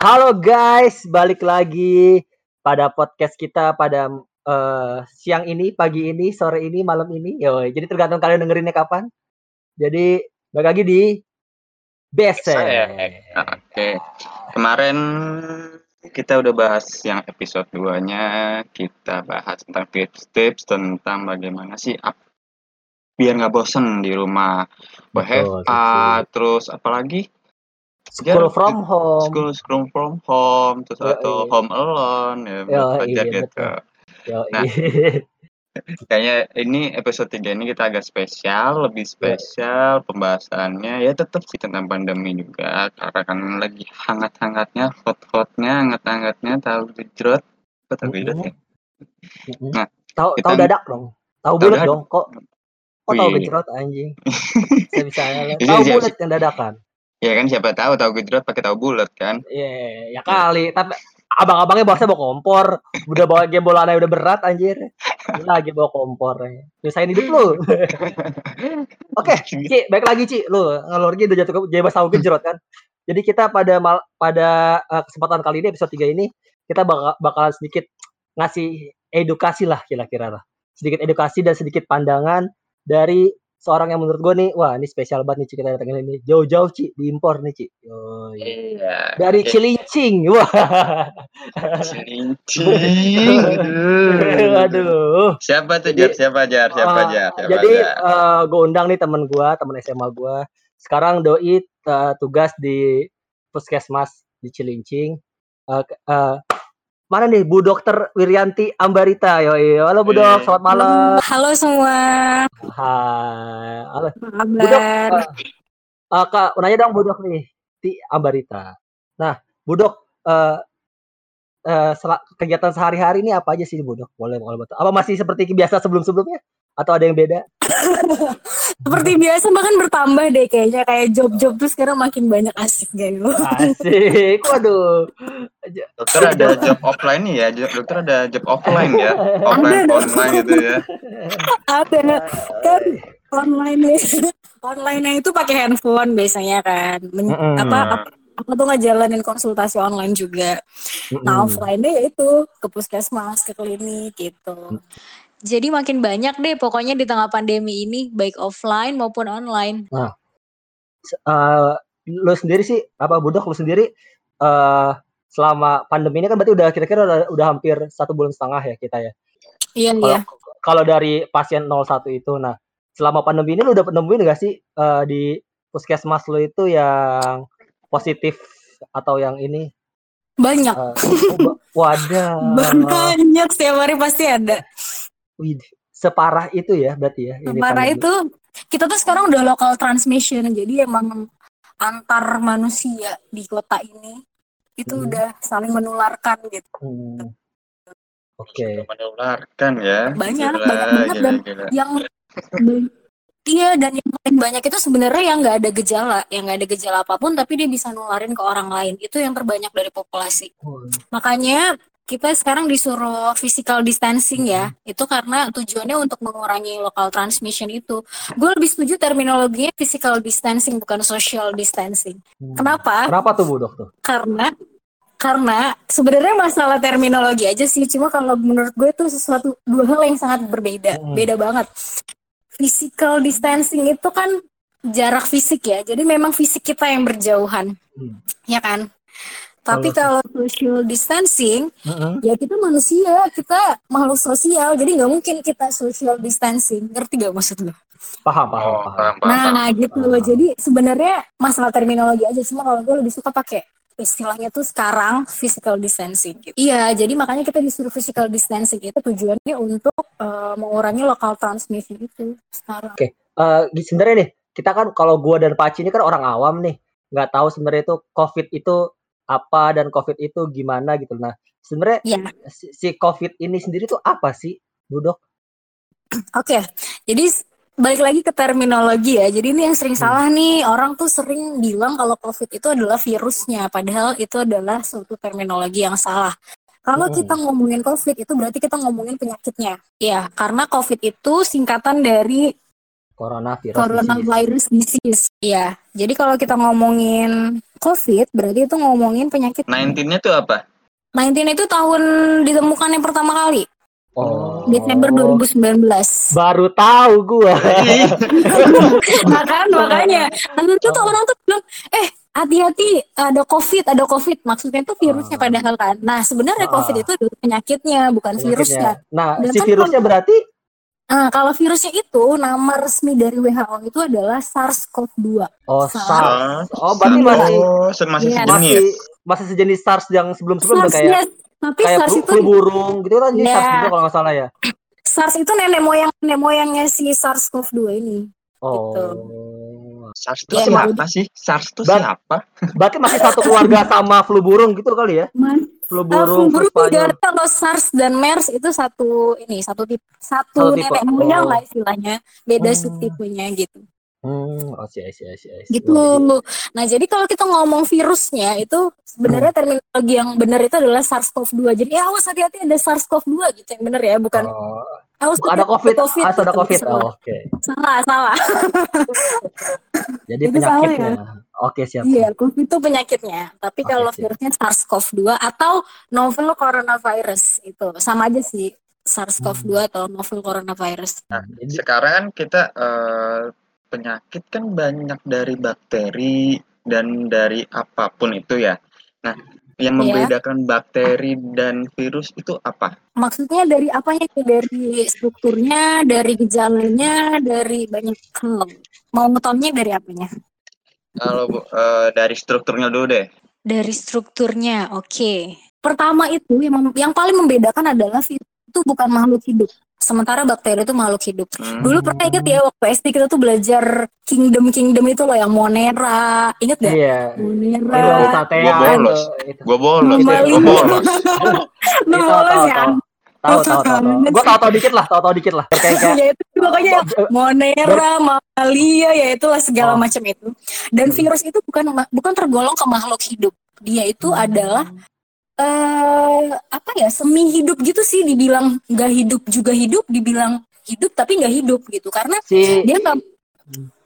Halo guys, balik lagi pada podcast kita pada uh, siang ini, pagi ini, sore ini, malam ini. Yo, jadi tergantung kalian dengerinnya kapan. Jadi balik lagi di Bese. Oke. Kemarin kita udah bahas yang episode 2-nya, kita bahas tentang tips-tips tentang bagaimana sih biar nggak bosen di rumah. WFA, terus apalagi school from home. school school from home terus Yo, atau iya. home alone ya Yo, belajar iya, gitu Yo, nah kayaknya ini episode 3 ini kita agak spesial lebih spesial pembahasannya. Ya tetap sih tentang pandemi juga karena kan lagi hangat-hangatnya hot-hotnya hangat-hangatnya tahu gejrot apa tahu gejrot ya? Nah tahu tahu dadak dong? Tahu bulat dong? Kok kok tahu gejrot anjing? Saya bisa tahu bulat yang dadakan Ya kan siapa tahu tahu gejrot pakai tahu bulat kan? Iya, yeah, ya kali. Tapi abang-abangnya bosnya bawa kompor, udah bawa game bola udah berat anjir. Lagi bawa kompor. Nyusahin hidup lu. Oke, okay, Ci, baik lagi Ci, lu ngalor gitu udah jatuh jebas tahu gejrot kan. Jadi kita pada mal, pada uh, kesempatan kali ini episode 3 ini kita bakal bakalan sedikit ngasih edukasi lah kira-kira lah. Sedikit edukasi dan sedikit pandangan dari seorang yang menurut gue nih wah ini spesial banget nih Ci kita datangin ini. Jauh-jauh Ci diimpor nih Ci. Oh, iya. dari okay. Cilincing wah. Cilincing aduh. aduh siapa tuh Jar? Siapa Jar? Siapa uh, Jar? Siapa jadi uh, eh, gue undang nih temen gue temen SMA gue sekarang doi uh, tugas di puskesmas di Cilincing. Uh, uh, Mana nih Bu Dokter Wiryanti Ambarita? Yo, yo. Halo Bu Dok, selamat malam. Halo semua. Hai. Halo. Bu Dok. Uh, uh, Kak, nanya dong Bu Dok nih, di Ambarita. Nah, Bu Dok, uh, uh, kegiatan sehari-hari ini apa aja sih Bu Dok? Boleh, boleh betul. Apa masih seperti biasa sebelum-sebelumnya? Atau ada yang beda? Seperti biasa bahkan bertambah deh kayaknya kayak job-job tuh sekarang makin banyak asik gitu. Asik. Waduh. Dokter ada job offline nih ya. Dokter ada job offline ya. Offline ada online gitu ya. ada. Kan online nih. Online itu pakai handphone biasanya kan. Men mm -hmm. apa, apa aku tuh ngejalanin konsultasi online juga. Mm -hmm. Nah offline ya itu ke puskesmas, ke klinik gitu. Jadi makin banyak deh pokoknya di tengah pandemi ini baik offline maupun online. Nah, uh, lo sendiri sih apa Budok lo sendiri uh, selama pandemi ini kan berarti udah kira-kira udah, udah hampir satu bulan setengah ya kita ya. Iya kalo, iya. Kalau dari pasien 01 itu, nah selama pandemi ini lo udah nemuin gak sih uh, di puskesmas lo itu yang positif atau yang ini? Banyak. Uh, wadah. Banyak setiap hari pasti ada. Wih, separah itu ya berarti ya. Separah itu kita tuh sekarang udah local transmission jadi emang antar manusia di kota ini itu hmm. udah saling menularkan gitu. Hmm. Oke. Okay. Menularkan ya. Banyak, gila, banyak banget gila, dan gila. yang Iya dan yang paling banyak itu sebenarnya yang nggak ada gejala, yang nggak ada gejala apa pun tapi dia bisa nularin ke orang lain. Itu yang terbanyak dari populasi. Hmm. Makanya kita sekarang disuruh physical distancing ya. Itu karena tujuannya untuk mengurangi local transmission itu. Gue lebih setuju terminologinya physical distancing bukan social distancing. Hmm. kenapa? Kenapa tuh bu dokter? Karena karena sebenarnya masalah terminologi aja sih. Cuma kalau menurut gue itu sesuatu dua hal yang sangat berbeda. Hmm. beda banget. Physical distancing itu kan jarak fisik ya. Jadi memang fisik kita yang berjauhan. Hmm. ya kan tapi kalau social distancing, uh-huh. ya kita manusia, kita makhluk sosial, jadi nggak mungkin kita social distancing. Ngerti gak maksud lo? Paham, paham, oh, paham. Nah, nah gitu loh. Jadi sebenarnya masalah terminologi aja. Cuma kalau gue lebih suka pakai istilahnya tuh sekarang physical distancing. Gitu. Iya, jadi makanya kita disuruh physical distancing itu tujuannya untuk uh, mengurangi lokal transmission itu sekarang. Oke, okay. uh, eh, sebenarnya nih kita kan kalau gue dan Paci ini kan orang awam nih, nggak tahu sebenarnya itu COVID itu apa dan COVID itu gimana gitu. Nah, sebenarnya ya. si, si COVID ini sendiri tuh apa sih, Budok? Oke, okay. jadi balik lagi ke terminologi ya. Jadi ini yang sering hmm. salah nih, orang tuh sering bilang kalau COVID itu adalah virusnya, padahal itu adalah suatu terminologi yang salah. Kalau hmm. kita ngomongin COVID itu berarti kita ngomongin penyakitnya. Ya, karena COVID itu singkatan dari coronavirus coronavirus disease. disease. Ya, jadi kalau kita ngomongin COVID berarti itu ngomongin penyakit. 19-nya tuh apa? 19 itu tahun ditemukannya pertama kali. Oh. Desember 2019. Baru tahu gua. Makan makanya. Lalu itu tuh orang tuh bilang, eh hati-hati ada covid ada covid maksudnya itu virusnya oh. padahal kan nah sebenarnya oh. covid itu penyakitnya bukan penyakitnya. virusnya nah Dan si kan virusnya berarti Nah, kalau virusnya itu nama resmi dari WHO itu adalah SARS-CoV-2. Oh, SARS. Oh, berarti masih oh, masih ya. masih masih sejenis SARS yang sebelum-sebelumnya kayak yes. Tapi kayak SARS itu burung gitu kan ya. SARS juga kalau nggak salah ya. SARS itu nenek moyang nenek moyangnya si SARS-CoV-2 ini. Oh. Gitu. SARS itu ya, siapa sih? SARS itu siapa? Berarti masih satu keluarga sama flu burung gitu kali ya? Man. Flu burung, uh, flu burung juga kalau SARS dan MERS itu satu ini satu tipe satu, satu nenek moyang oh. lah istilahnya, beda hmm. subtipenya gitu. Hmm, oh sih, sih, sih, Gitu. Nah, jadi kalau kita ngomong virusnya itu sebenarnya hmm. terminologi yang benar itu adalah SARS-CoV-2. Jadi ya awas hati-hati ada SARS-CoV-2 gitu yang benar ya, bukan oh. Awas ada COVID, COVID, ah, ada COVID. Oh, Oke. Okay. Salah, salah. jadi itu penyakitnya. Ya? Oke, siap. Iya, COVID itu penyakitnya. Tapi okay, kalau siap. virusnya SARS-CoV-2 atau novel coronavirus itu sama aja sih. SARS-CoV-2 hmm. atau novel coronavirus. Nah, sekarang kan kita uh, penyakit kan banyak dari bakteri dan dari apa pun itu ya. Nah, yang iya. membedakan ya. bakteri dan virus itu apa? Maksudnya dari apanya? Dari strukturnya, dari gejalanya, dari banyak hal. Mau ngetolnya dari apanya? Kalau uh, dari strukturnya dulu deh. Dari strukturnya, oke. Okay. Pertama itu yang yang paling membedakan adalah virus itu bukan makhluk hidup sementara bakteri itu makhluk hidup. Hmm. Dulu pernah inget ya waktu SD kita tuh belajar kingdom kingdom itu loh yang Monera, inget gak? Iya. Monera. Gue bolos. Gue bolos. Gue bolos. Lu bolos ya? Tahu tahu tahu. Gue tahu tahu dikit lah, tahu tahu dikit lah. Kayak kayak. ya itu pokoknya Monera, Mamalia ya itulah segala oh. macam itu. Dan virus itu bukan bukan tergolong ke makhluk hidup. Dia itu hmm. adalah uh, apa ya semi hidup gitu sih dibilang nggak hidup juga hidup dibilang hidup tapi nggak hidup gitu karena si, dia nggak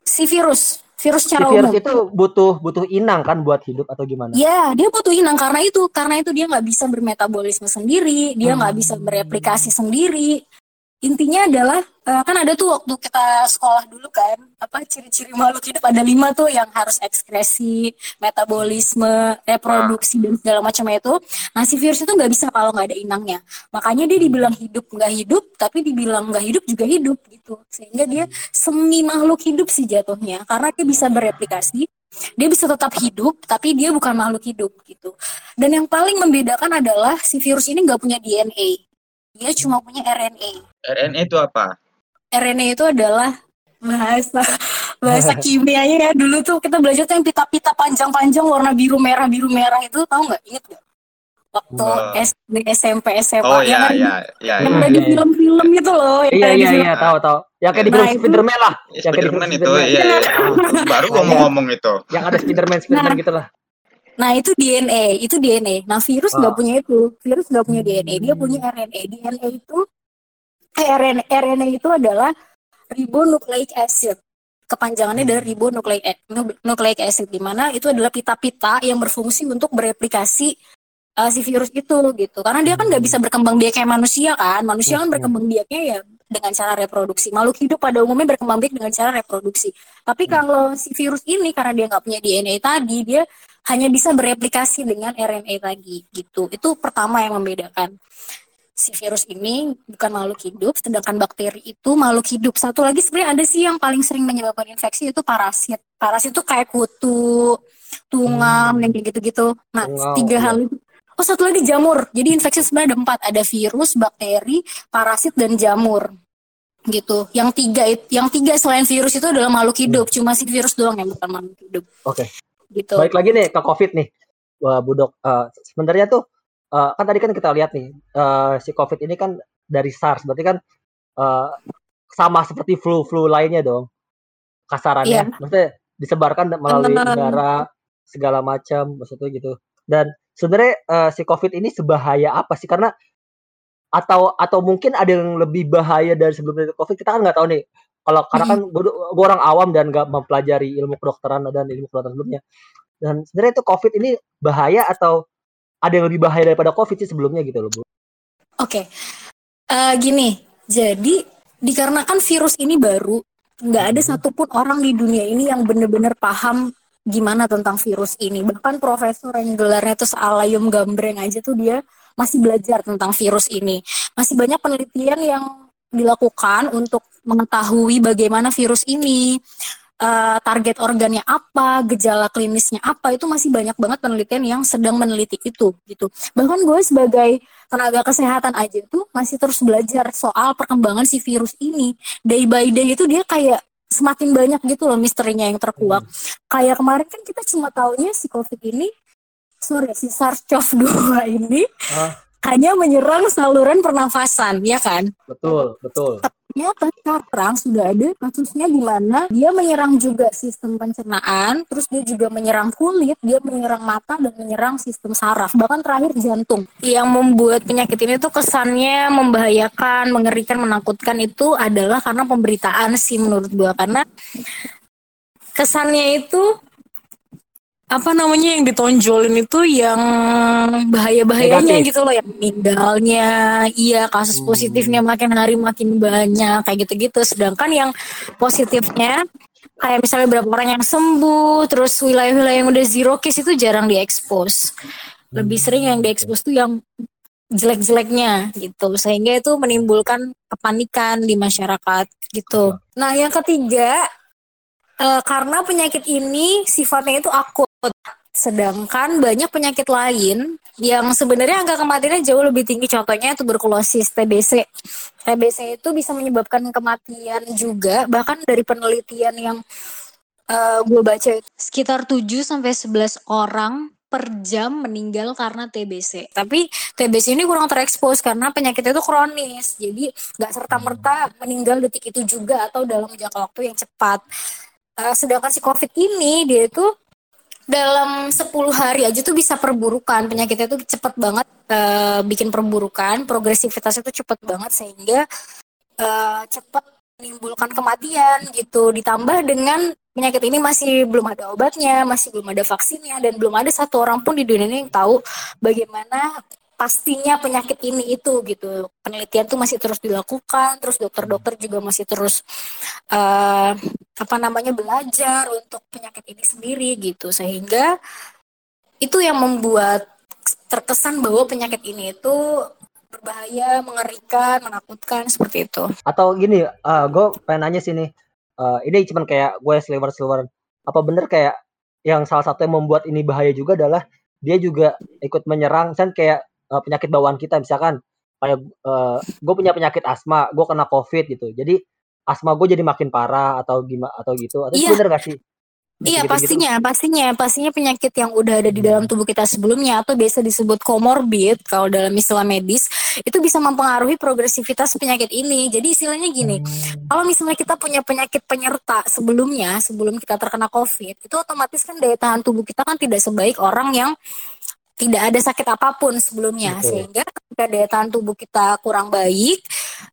si virus virus secara si virus umum. itu butuh butuh inang kan buat hidup atau gimana? Ya dia butuh inang karena itu karena itu dia nggak bisa bermetabolisme sendiri dia nggak hmm. bisa bereplikasi sendiri intinya adalah uh, kan ada tuh waktu kita sekolah dulu kan apa ciri-ciri makhluk hidup ada lima tuh yang harus ekskresi metabolisme reproduksi dan segala macam itu. Nah si virus itu nggak bisa kalau nggak ada inangnya. Makanya dia dibilang hidup nggak hidup tapi dibilang nggak hidup juga hidup gitu. Sehingga dia semi makhluk hidup sih jatuhnya. Karena dia bisa bereplikasi dia bisa tetap hidup tapi dia bukan makhluk hidup gitu. Dan yang paling membedakan adalah si virus ini nggak punya DNA dia cuma punya RNA. RNA itu apa? RNA itu adalah bahasa bahasa kimianya ya. Dulu tuh kita belajar tuh yang pita-pita panjang-panjang warna biru merah biru merah itu tahu nggak? Inget nggak? Waktu uh. SD SMP SMA oh ya ya ya yang ada di film-film itu loh iya iya iya tahu tahu. Yang kayak di film nah, Spiderman lah. Yang kayak di film itu iya, iya. baru ngomong-ngomong itu. Yang ada Spiderman Spiderman nah, gitu lah Nah itu DNA, itu DNA. Nah virus nggak oh. punya itu, virus nggak punya DNA, dia punya RNA. DNA itu eh, RNA, RNA itu adalah ribonucleic acid. Kepanjangannya dari ribonucleic nucleic acid, di mana itu adalah pita-pita yang berfungsi untuk bereplikasi uh, si virus itu gitu. Karena dia kan nggak bisa berkembang biak kayak manusia kan. Manusia kan berkembang biaknya ya dengan cara reproduksi. Makhluk hidup pada umumnya berkembang biak dengan cara reproduksi. Tapi kalau si virus ini karena dia nggak punya DNA tadi, dia hanya bisa bereplikasi dengan RNA lagi gitu. Itu pertama yang membedakan. Si virus ini bukan makhluk hidup, sedangkan bakteri itu makhluk hidup. Satu lagi sebenarnya ada sih yang paling sering menyebabkan infeksi itu parasit. Parasit itu kayak kutu, tungam, hmm. yang gitu-gitu. Nah, wow. tiga hal itu. Oh, satu lagi jamur. Jadi infeksi sebenarnya ada empat. Ada virus, bakteri, parasit, dan jamur gitu. Yang tiga yang tiga selain virus itu adalah makhluk hidup. Hmm. Cuma si virus doang yang bukan makhluk hidup. Oke. Okay gitu. Baik lagi nih ke COVID nih, Wah, Budok. Uh, sebenarnya tuh uh, kan tadi kan kita lihat nih uh, si COVID ini kan dari SARS, berarti kan uh, sama seperti flu-flu lainnya dong, kasarannya. Yeah. Maksudnya disebarkan melalui udara segala macam, maksudnya gitu. Dan sebenarnya uh, si COVID ini sebahaya apa sih? Karena atau atau mungkin ada yang lebih bahaya dari sebelum COVID kita kan nggak tahu nih kalau karena kan gue, gue orang awam dan gak mempelajari ilmu kedokteran dan ilmu kedokteran sebelumnya dan sebenarnya itu COVID ini bahaya atau ada yang lebih bahaya daripada COVID sih sebelumnya gitu loh Bu. Oke, okay. uh, eh, gini, jadi dikarenakan virus ini baru, nggak ada satupun orang di dunia ini yang benar-benar paham gimana tentang virus ini. Bahkan profesor yang gelarnya tuh Alayum Gambreng aja tuh dia masih belajar tentang virus ini. Masih banyak penelitian yang dilakukan untuk mengetahui bagaimana virus ini uh, target organnya apa, gejala klinisnya apa, itu masih banyak banget penelitian yang sedang meneliti itu gitu. Bahkan gue sebagai tenaga kesehatan aja tuh masih terus belajar soal perkembangan si virus ini. Day by day itu dia kayak semakin banyak gitu loh misterinya yang terkuak. Hmm. Kayak kemarin kan kita cuma taunya si COVID ini, sorry si SARS-CoV-2 ini ah. Hanya menyerang saluran pernafasan, ya kan? Betul, betul ternyata sekarang sudah ada kasusnya di mana dia menyerang juga sistem pencernaan, terus dia juga menyerang kulit, dia menyerang mata dan menyerang sistem saraf, bahkan terakhir jantung. Yang membuat penyakit ini tuh kesannya membahayakan, mengerikan, menakutkan itu adalah karena pemberitaan sih menurut gua karena kesannya itu apa namanya yang ditonjolin itu yang bahaya-bahayanya gitu loh yang meninggalnya. Iya kasus hmm. positifnya makin hari makin banyak kayak gitu-gitu. Sedangkan yang positifnya kayak misalnya berapa orang yang sembuh terus wilayah-wilayah yang udah zero case itu jarang diekspos. Lebih sering yang diekspos tuh yang jelek-jeleknya gitu. Sehingga itu menimbulkan kepanikan di masyarakat gitu. Nah yang ketiga uh, karena penyakit ini sifatnya itu akut Sedangkan banyak penyakit lain yang sebenarnya angka kematiannya jauh lebih tinggi. Contohnya tuberkulosis, TBC. TBC itu bisa menyebabkan kematian juga. Bahkan dari penelitian yang uh, gue baca itu sekitar 7 sampai 11 orang per jam meninggal karena TBC. Tapi TBC ini kurang terekspos karena penyakitnya itu kronis. Jadi nggak serta-merta meninggal detik itu juga atau dalam jangka waktu yang cepat. Uh, sedangkan si COVID ini dia itu dalam 10 hari aja tuh bisa perburukan. Penyakitnya tuh cepet banget uh, bikin perburukan. Progresivitasnya tuh cepet banget sehingga uh, cepet menimbulkan kematian gitu. Ditambah dengan penyakit ini masih belum ada obatnya masih belum ada vaksinnya dan belum ada satu orang pun di dunia ini yang tahu bagaimana pastinya penyakit ini itu gitu. Penelitian tuh masih terus dilakukan terus dokter-dokter juga masih terus uh, apa namanya belajar untuk penyakit ini sendiri gitu. Sehingga itu yang membuat terkesan bahwa penyakit ini itu berbahaya mengerikan menakutkan seperti itu. Atau gini uh, eh, gue pengen nanya sini uh, ini cuman kayak gue sliver sliver apa bener kayak yang salah satu yang membuat ini bahaya juga adalah dia juga ikut menyerang? Kan kayak uh, penyakit bawaan kita misalkan kayak uh, gue punya penyakit asma gue kena covid gitu jadi asma gue jadi makin parah atau gimana atau gitu atau iya. bener gak sih Iya pastinya, pastinya, pastinya penyakit yang udah ada di dalam tubuh kita sebelumnya atau biasa disebut komorbid kalau dalam istilah medis itu bisa mempengaruhi progresivitas penyakit ini. Jadi istilahnya gini, hmm. kalau misalnya kita punya penyakit penyerta sebelumnya, sebelum kita terkena COVID, itu otomatis kan daya tahan tubuh kita kan tidak sebaik orang yang tidak ada sakit apa pun sebelumnya Betul. sehingga ketika daya tahan tubuh kita kurang baik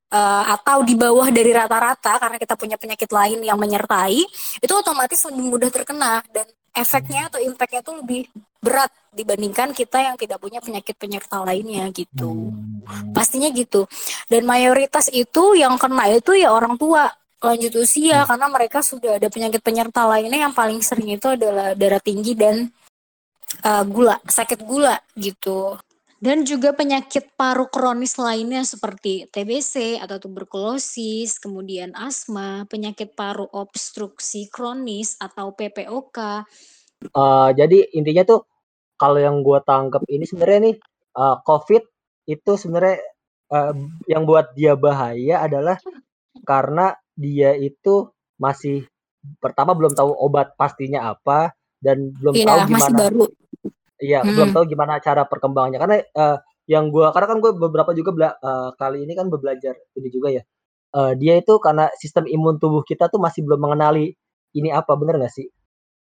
uh, atau di bawah dari rata-rata karena kita punya penyakit lain yang menyertai itu otomatis lebih mudah terkena dan efeknya atau impactnya itu lebih berat dibandingkan kita yang tidak punya penyakit penyerta lainnya gitu hmm. pastinya gitu dan mayoritas itu yang kena itu ya orang tua lanjut usia hmm. karena mereka sudah ada penyakit penyerta lainnya yang paling sering itu adalah darah tinggi dan uh, gula, sakit gula gitu. Dan juga penyakit paru kronis lainnya seperti TBC atau tuberkulosis, kemudian asma, penyakit paru obstruksi kronis atau PPOK. Uh, jadi intinya tuh kalau yang gue tangkap ini sebenarnya nih uh, COVID itu sebenarnya uh, yang buat dia bahaya adalah karena dia itu masih pertama belum tahu obat pastinya apa dan belum iya, tahu gimana masih baru. Iya, hmm. belum tahu gimana cara perkembangannya karena uh, yang gua karena kan gue beberapa juga bela, uh, kali ini kan belajar ini juga ya. Uh, dia itu karena sistem imun tubuh kita tuh masih belum mengenali ini apa bener gak sih?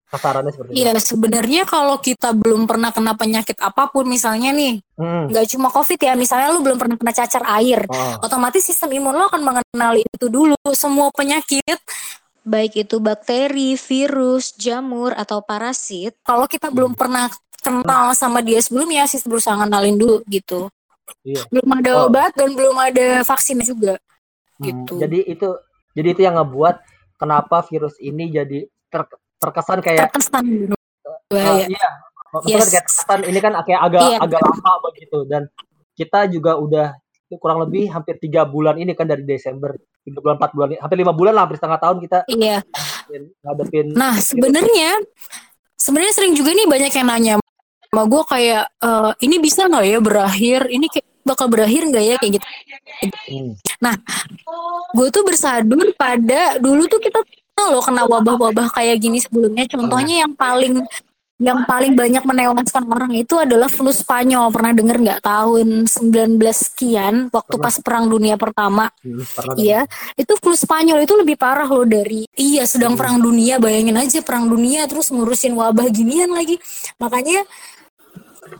Kasarannya seperti Iya, sebenarnya kalau kita belum pernah kena penyakit apa pun misalnya nih, hmm. nggak cuma COVID ya, misalnya lu belum pernah kena cacar air, oh. otomatis sistem imun lo akan mengenali itu dulu semua penyakit baik itu bakteri, virus, jamur atau parasit. Kalau kita belum hmm. pernah kenal sama dia sebelumnya sih berusaha kenalin dulu gitu. Iya. Belum ada oh. obat dan belum ada vaksin juga. Hmm, gitu. Jadi itu jadi itu yang ngebuat kenapa virus ini jadi ter, terkesan kayak terkesan uh, uh, iya. Maksudnya yes. kayak terkesan ini kan kayak agak iya. agak lama begitu dan kita juga udah kurang lebih hampir tiga bulan ini kan dari Desember tiga bulan empat bulan hampir lima bulan lah hampir setengah tahun kita iya ngadepin nah sebenarnya sebenarnya sering juga nih banyak yang nanya sama gue kayak e, ini bisa nggak ya berakhir ini kayak bakal berakhir nggak ya kayak gitu hmm. nah gue tuh bersadur pada dulu tuh kita loh kena wabah-wabah kayak gini sebelumnya contohnya yang paling yang paling banyak menewaskan orang itu adalah flu Spanyol. Pernah dengar nggak tahun 19 sekian waktu pernah. pas Perang Dunia Pertama? Hmm, iya, itu flu Spanyol itu lebih parah loh dari iya sedang hmm. Perang Dunia. Bayangin aja Perang Dunia terus ngurusin wabah ginian lagi. Makanya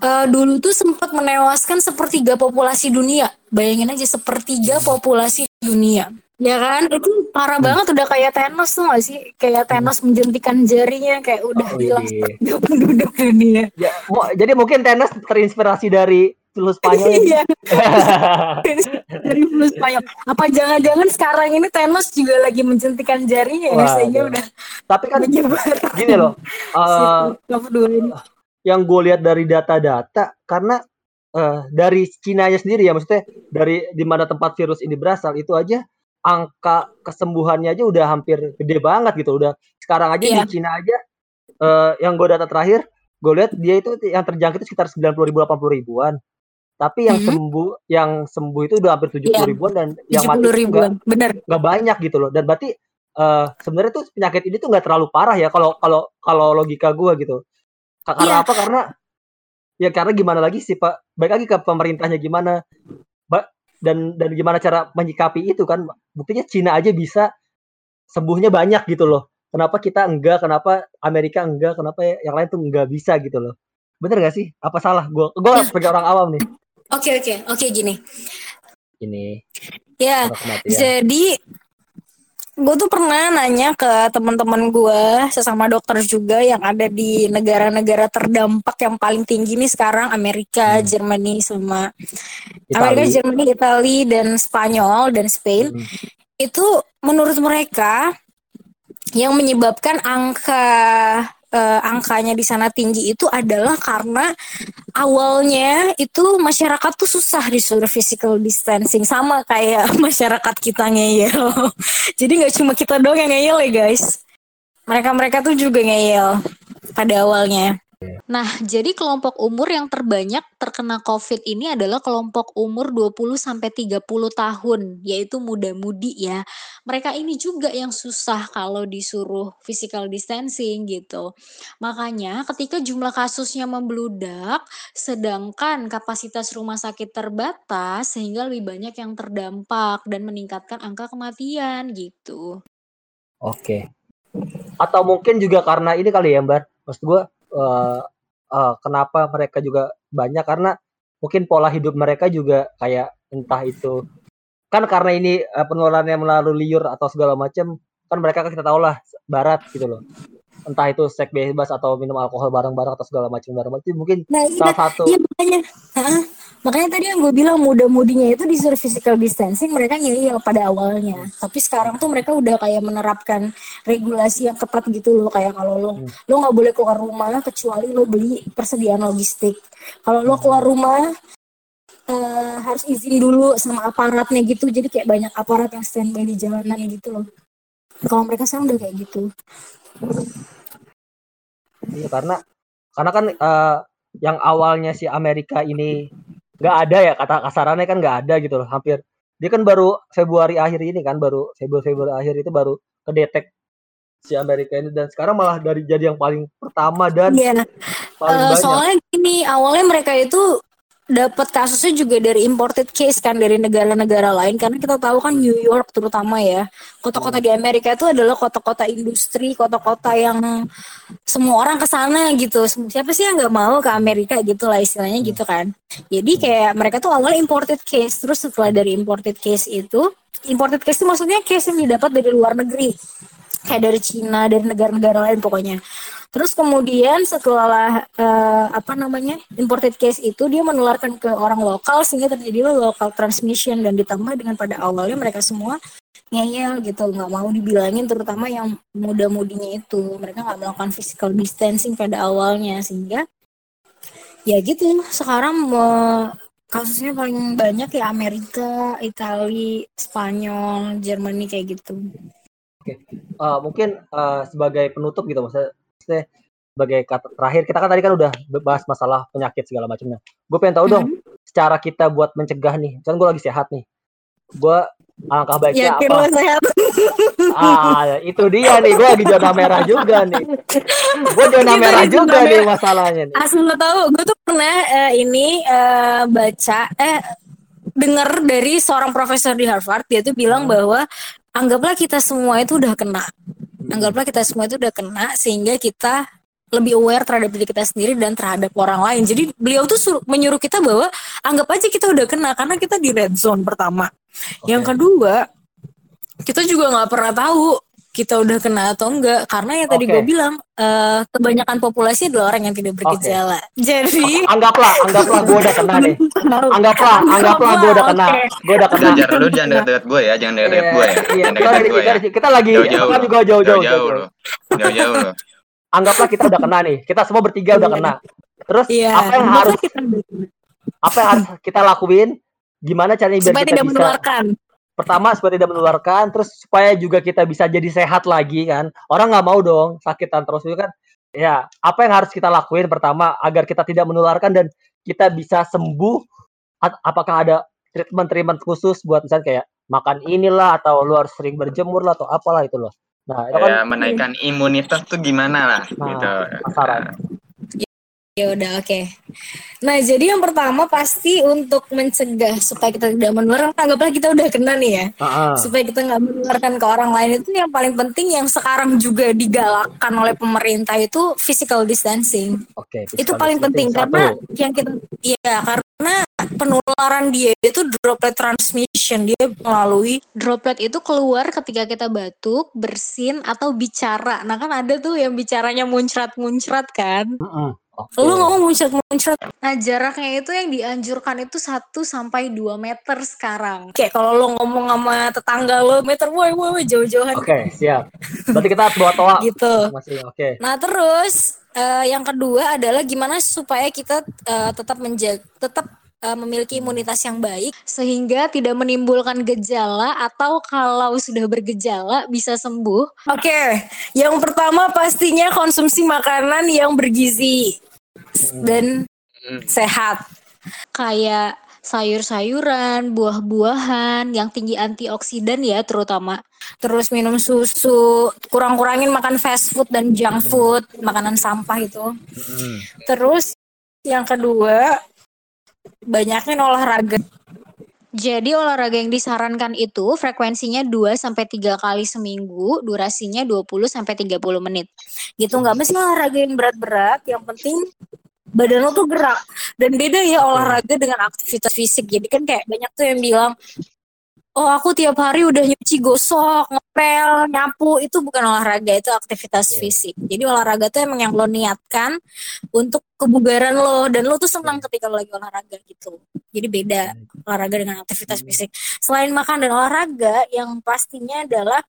uh, dulu tuh sempat menewaskan sepertiga populasi dunia. Bayangin aja sepertiga hmm. populasi dunia. Ya kan, itu parah hmm. banget udah kayak Thanos tuh gak sih? Kayak hmm. Thanos menjentikan jarinya kayak udah oh, hilang iya. penduduk dunia. Ya, jadi mungkin Thanos terinspirasi dari flu Spanyol. Iya. dari flu Spanyol. Apa jangan-jangan sekarang ini Thanos juga lagi menjentikan jarinya ya sehingga udah. Tapi kan gini loh. Uh, yang gue lihat dari data-data karena uh, dari Cina nya sendiri ya maksudnya dari di mana tempat virus ini berasal itu aja angka kesembuhannya aja udah hampir gede banget gitu. Udah sekarang aja yeah. di Cina aja uh, yang gue data terakhir, gue lihat dia itu yang terjangkit itu sekitar 90 ribu 80 ribuan. Tapi yang mm -hmm. sembuh yang sembuh itu udah hampir 70 yeah. ribuan dan yang mati ribuan. Gak, Bener. gak banyak gitu loh. Dan berarti uh, sebenarnya tuh penyakit ini tuh nggak terlalu parah ya kalau kalau kalau logika gue gitu. Karena yeah. apa? Karena ya karena gimana lagi sih Pak? Baik lagi ke pemerintahnya gimana? Dan dan gimana cara menyikapi itu kan? Buktinya Cina aja bisa sembuhnya banyak gitu loh. Kenapa kita enggak? Kenapa Amerika enggak? Kenapa yang lain tuh enggak bisa gitu loh? Bener gak sih? Apa salah? Gue gue ya. sebagai orang awam nih. Oke okay, oke okay, oke okay, gini ini ya. jadi gue tuh pernah nanya ke teman-teman gue sesama dokter juga yang ada di negara-negara terdampak yang paling tinggi nih sekarang Amerika, hmm. Jermani sama Itali. Amerika, Jermani, Italia dan Spanyol dan Spain. Hmm. Itu menurut mereka yang menyebabkan angka uh, angkanya di sana tinggi itu adalah karena awalnya itu masyarakat tuh susah disuruh physical distancing sama kayak masyarakat kita ngeyel. Jadi nggak cuma kita doang yang ngeyel ya guys. Mereka-mereka tuh juga ngeyel pada awalnya. Nah, jadi kelompok umur yang terbanyak terkena COVID ini adalah kelompok umur 20 sampai 30 tahun, yaitu muda-mudi ya. Mereka ini juga yang susah kalau disuruh physical distancing gitu. Makanya ketika jumlah kasusnya membludak, sedangkan kapasitas rumah sakit terbatas sehingga lebih banyak yang terdampak dan meningkatkan angka kematian gitu. Oke. Atau mungkin juga karena ini kali ya, Mbak. Maksud gue uh, uh, kenapa mereka juga banyak? Karena mungkin pola hidup mereka juga kayak entah itu kan karena ini uh, penularannya melalui liur atau segala macam kan mereka kan kita tahu lah barat gitu loh entah itu seks bebas atau minum alkohol bareng-bareng atau segala macam bareng itu mungkin nah, salah iya, satu iya, makanya makanya tadi yang gue bilang muda-mudinya itu disuruh physical distancing mereka ngeyel pada awalnya. Tapi sekarang tuh mereka udah kayak menerapkan regulasi yang ketat gitu loh kayak kalau lo hmm. lo nggak boleh keluar rumah kecuali lo beli persediaan logistik. Kalau lo keluar rumah uh, harus izin dulu sama aparatnya gitu jadi kayak banyak aparat yang standby di jalanan gitu loh. Kalau mereka sekarang udah kayak gitu Iya karena karena kan uh, yang awalnya si Amerika ini nggak ada ya kata kasarannya kan nggak ada gitu loh hampir dia kan baru Februari akhir ini kan baru Februari Februari akhir itu baru kedetek si Amerika ini dan sekarang malah dari jadi yang paling pertama dan yeah. paling uh, banyak. soalnya gini awalnya mereka itu dapat kasusnya juga dari imported case kan dari negara-negara lain. Karena kita tahu kan New York terutama ya kota-kota di Amerika itu adalah kota-kota industri kota-kota yang semua orang ke sana gitu. Siapa sih yang nggak mau ke Amerika gitu lah istilahnya gitu kan. Jadi kayak mereka tuh awal imported case terus setelah dari imported case itu imported case itu maksudnya case yang didapat dari luar negeri. Kayak dari Cina dari negara-negara lain pokoknya terus kemudian setelah uh, apa namanya imported case itu dia menularkan ke orang lokal sehingga terjadi local transmission dan ditambah dengan pada awalnya mereka semua ngeyel gitu nggak mau dibilangin terutama yang muda-mudinya itu. Mereka nggak melakukan physical distancing pada awalnya sehingga ya gitu. Sekarang uh, kasusnya paling banyak ya Amerika, Italia, Spanyol, Jerman kayak gitu. Oke, uh, mungkin uh, sebagai penutup gitu maksudnya, maksudnya sebagai kata terakhir kita kan tadi kan udah bahas masalah penyakit segala macamnya. Gue pengen tahu dong, mm -hmm. secara kita buat mencegah nih, kan gue lagi sehat nih, gue alangkah baiknya Yakin apa? sehat. ah, itu dia nih, gue lagi zona merah juga nih. Gue zona merah juga nih masalahnya nih. Asal lo tau, gue tuh pernah uh, ini uh, baca, eh dengar dari seorang profesor di Harvard, dia tuh bilang hmm. bahwa anggaplah kita semua itu udah kena. Anggaplah kita semua itu udah kena sehingga kita lebih aware terhadap diri kita sendiri dan terhadap orang lain. Jadi beliau tuh suruh, menyuruh kita bahwa anggap aja kita udah kena karena kita di red zone pertama. Okay. Yang kedua, kita juga nggak pernah tahu kita udah kena atau enggak karena yang tadi okay. gue bilang uh, kebanyakan populasi adalah orang yang tidak bergejala. Okay. Jadi anggaplah anggaplah gue udah kena nih. Anggaplah anggaplah gue udah kena. Okay. Gue udah kena. Jangan lu jangan dekat-dekat gue ya, jangan dekat-dekat gue ya. Iya, jangan dekat gue ya. Kita lagi jauh-jauh juga jauh-jauh. Jauh-jauh loh. Anggaplah kita udah kena nih. Kita semua bertiga udah kena. Terus iya. apa yang harus apa yang harus kita lakuin? Gimana caranya biar Supaya kita tidak bisa menularkan pertama supaya tidak menularkan terus supaya juga kita bisa jadi sehat lagi kan. Orang nggak mau dong sakitan terus itu kan. Ya apa yang harus kita lakuin? Pertama agar kita tidak menularkan dan kita bisa sembuh. Apakah ada treatment-treatment khusus buat misalnya kayak makan inilah atau lu harus sering berjemur lah atau apalah itu loh. Nah itu kan ya, menaikkan imunitas tuh gimana lah nah, gitu. Ya udah oke. Okay. Nah jadi yang pertama pasti untuk mencegah supaya kita tidak menularkan anggaplah kita udah kena nih ya. Uh-uh. Supaya kita nggak menularkan ke orang lain itu yang paling penting yang sekarang juga digalakkan oleh pemerintah itu physical distancing. Oke. Okay, itu paling penting satu. karena yang kita ya karena penularan dia itu droplet transmission dia melalui droplet itu keluar ketika kita batuk, bersin atau bicara. Nah kan ada tuh yang bicaranya muncrat-muncrat kan. Uh-uh Okay. Lu ngomong muncrat-muncrat. Nah, jaraknya itu yang dianjurkan itu 1 sampai 2 meter sekarang. Kayak kalau lu ngomong sama tetangga lu meter woi woi jauh-jauhan. Oke, okay, siap. Berarti kita bawa toa. gitu. Masih oke. Okay. Nah, terus uh, yang kedua adalah gimana supaya kita uh, tetap menjaga tetap uh, memiliki imunitas yang baik sehingga tidak menimbulkan gejala atau kalau sudah bergejala bisa sembuh. Oke, okay. yang pertama pastinya konsumsi makanan yang bergizi dan hmm. sehat. Kayak sayur-sayuran, buah-buahan yang tinggi antioksidan ya terutama. Terus minum susu, kurang-kurangin makan fast food dan junk food, makanan sampah itu. Hmm. Terus yang kedua, banyakin olahraga. Jadi olahraga yang disarankan itu frekuensinya 2 sampai 3 kali seminggu, durasinya 20 sampai 30 menit. Gitu nggak mesti olahraga yang berat-berat, yang penting badan lo tuh gerak. Dan beda ya olahraga dengan aktivitas fisik. Jadi kan kayak banyak tuh yang bilang oh aku tiap hari udah nyuci gosok, ngepel, nyapu, itu bukan olahraga, itu aktivitas yeah. fisik. Jadi olahraga tuh emang yang lo niatkan untuk kebugaran lo dan lo tuh senang ketika lo lagi olahraga gitu. Jadi beda olahraga dengan aktivitas fisik. Selain makan dan olahraga, yang pastinya adalah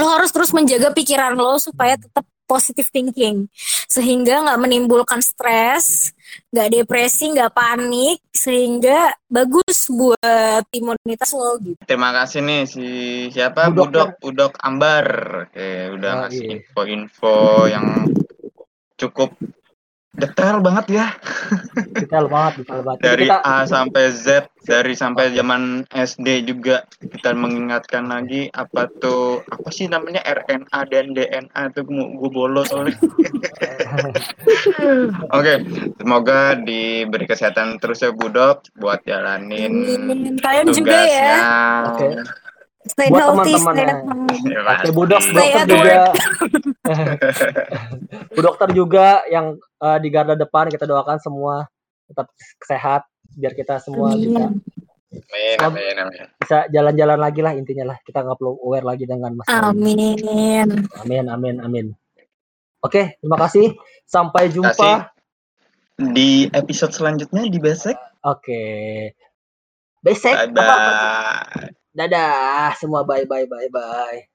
lo harus terus menjaga pikiran lo supaya tetap positive thinking sehingga nggak menimbulkan stres, nggak depresi, nggak panik sehingga bagus buat imunitas lo gitu. Terima kasih nih si siapa Budok Budok, Budok Ambar, Oke, udah oh, ngasih iya. info-info yang cukup detail banget ya. Detail banget detail banget. Dari kita... A sampai Z dari sampai zaman SD juga kita mengingatkan lagi apa tuh apa sih namanya RNA dan DNA itu gue bolos oke okay, semoga diberi kesehatan terus ya Budok buat jalanin kalian juga ya. okay. Stay buat teman-teman ya. Oke, Bu Dok, dokter juga. Bu dokter juga yang uh, di garda depan kita doakan semua tetap sehat biar kita semua Amin. bisa Amin, amin, amin. Bisa jalan-jalan lagi lah intinya lah. Kita nggak perlu aware lagi dengan masalah. Amin. Amin, amin, amin. Oke, terima kasih. Sampai jumpa kasih. di episode selanjutnya di besek. Oke. Besek. Bye -bye. Apa, apa? Dadah semua. Bye bye bye bye.